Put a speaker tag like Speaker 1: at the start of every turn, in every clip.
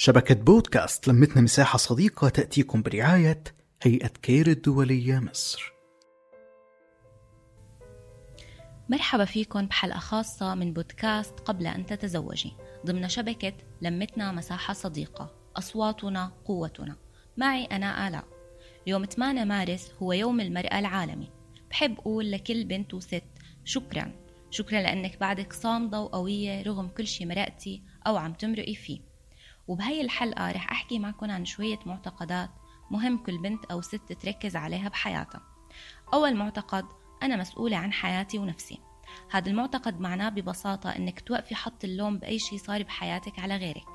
Speaker 1: شبكة بودكاست لمتنا مساحة صديقة تأتيكم برعاية هيئة كير الدولية مصر.
Speaker 2: مرحبا فيكم بحلقة خاصة من بودكاست قبل أن تتزوجي. ضمن شبكة لمتنا مساحة صديقة. أصواتنا قوتنا. معي أنا آلاء. يوم 8 مارس هو يوم المرأة العالمي. بحب أقول لكل بنت وست شكرا. شكرا لأنك بعدك صامدة وقوية رغم كل شي مرقتي أو عم تمرقي فيه. وبهي الحلقة رح أحكي معكم عن شوية معتقدات مهم كل بنت أو ست تركز عليها بحياتها. أول معتقد أنا مسؤولة عن حياتي ونفسي. هذا المعتقد معناه ببساطة إنك توقفي حط اللوم بأي شيء صار بحياتك على غيرك.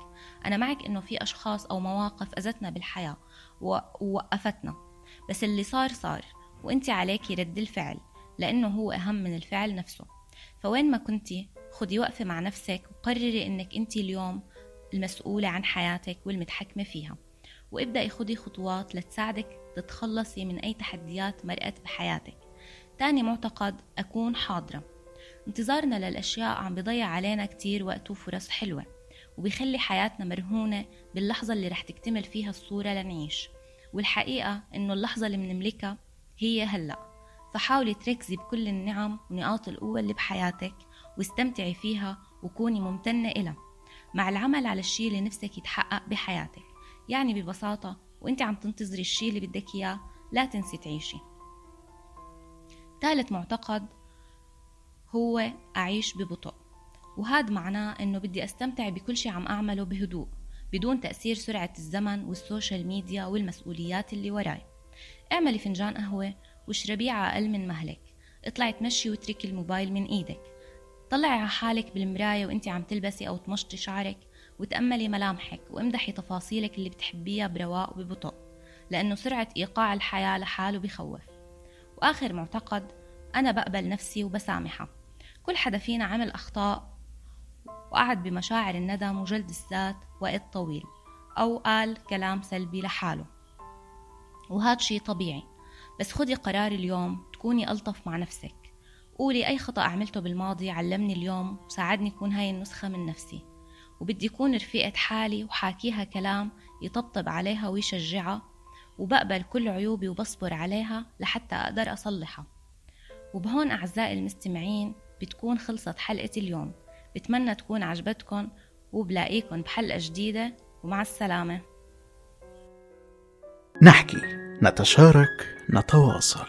Speaker 2: أنا معك إنه في أشخاص أو مواقف أذتنا بالحياة ووقفتنا. بس اللي صار صار. وإنت عليكي رد الفعل لأنه هو أهم من الفعل نفسه. فوين ما كنتي خدي وقفة مع نفسك وقرري إنك أنت اليوم المسؤولة عن حياتك والمتحكمة فيها. وابدأي خدي خطوات لتساعدك تتخلصي من أي تحديات مرقت بحياتك. تاني معتقد أكون حاضرة. انتظارنا للأشياء عم بضيع علينا كتير وقت وفرص حلوة وبيخلي حياتنا مرهونة باللحظة اللي رح تكتمل فيها الصورة لنعيش. والحقيقة إنه اللحظة اللي بنملكها هي هلأ. فحاولي تركزي بكل النعم ونقاط القوة اللي بحياتك واستمتعي فيها وكوني ممتنة إلها. مع العمل على الشيء اللي نفسك يتحقق بحياتك. يعني ببساطة وإنت عم تنتظري الشيء اللي بدك إياه لا تنسي تعيشي. ثالث معتقد هو أعيش ببطء. وهذا معناه إنه بدي أستمتع بكل شيء عم أعمله بهدوء بدون تأثير سرعة الزمن وال social media والمسؤوليات اللي وراي. اعملي فنجان قهوة واشربيه على أقل من مهلك. اطلعي تمشي واتركي الموبايل من إيدك. طلعي على حالك بالمراية وانت عم تلبسي أو تمشطي شعرك وتأملي ملامحك وامدحي تفاصيلك اللي بتحبيها برواق وببطء لأنه سرعة إيقاع الحياة لحاله بخوف. وآخر معتقد أنا بقبل نفسي وبسامحها كل حدا فينا عمل أخطاء وقعد بمشاعر الندم وجلد الذات وقت طويل أو قال كلام سلبي لحاله. وهذا شي طبيعي. بس خدي قرار اليوم تكوني ألطف مع نفسك. قولي أي خطأ عملته بالماضي علمني اليوم وساعدني أكون هاي النسخة من نفسي. وبدي أكون رفيقة حالي وحاكيها كلام يطبطب عليها ويشجعها وبقبل كل عيوبي وبصبر عليها لحتى أقدر أصلحها. وبهون أعزائي المستمعين بتكون خلصت حلقة اليوم. بتمنى تكون عجبتكم وبلاقيكم بحلقة جديدة ومع السلامة.
Speaker 1: نحكي نتشارك نتواصل.